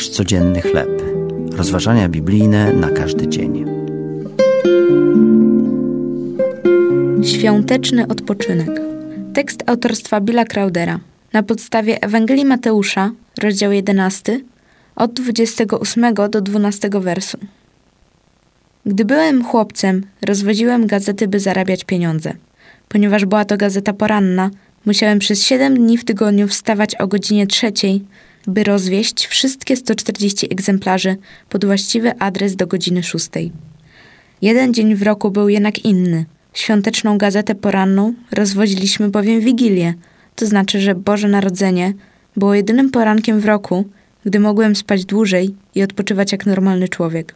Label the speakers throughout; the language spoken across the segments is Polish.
Speaker 1: Nasz codzienny chleb. Rozważania biblijne na każdy dzień.
Speaker 2: Świąteczny odpoczynek. Tekst autorstwa Billa Crowdera. Na podstawie Ewangelii Mateusza, rozdział 11, od 28 do 12 wersu. Gdy byłem chłopcem, rozwoziłem gazety, by zarabiać pieniądze. Ponieważ była to gazeta poranna, musiałem przez 7 dni w tygodniu wstawać o godzinie trzeciej, by rozwieść wszystkie 140 egzemplarzy pod właściwy adres do godziny szóstej. Jeden dzień w roku był jednak inny. Świąteczną gazetę poranną rozwoziliśmy bowiem Wigilię, to znaczy, że Boże Narodzenie było jedynym porankiem w roku, gdy mogłem spać dłużej i odpoczywać jak normalny człowiek.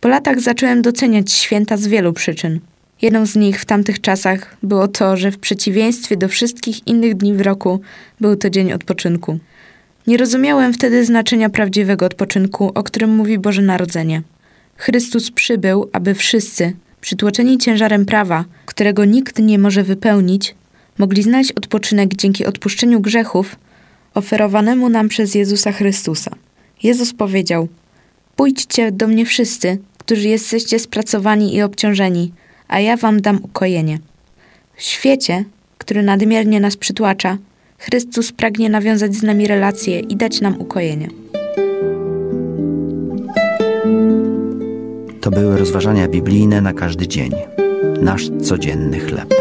Speaker 2: Po latach zacząłem doceniać święta z wielu przyczyn. Jedną z nich w tamtych czasach było to, że w przeciwieństwie do wszystkich innych dni w roku był to dzień odpoczynku. Nie rozumiałem wtedy znaczenia prawdziwego odpoczynku, o którym mówi Boże Narodzenie. Chrystus przybył, aby wszyscy, przytłoczeni ciężarem prawa, którego nikt nie może wypełnić, mogli znaleźć odpoczynek dzięki odpuszczeniu grzechów oferowanemu nam przez Jezusa Chrystusa. Jezus powiedział: Pójdźcie do mnie wszyscy, którzy jesteście spracowani i obciążeni, a ja wam dam ukojenie. W świecie, który nadmiernie nas przytłacza, Chrystus pragnie nawiązać z nami relacje i dać nam ukojenie.
Speaker 1: To były rozważania biblijne na każdy dzień. Nasz codzienny chleb.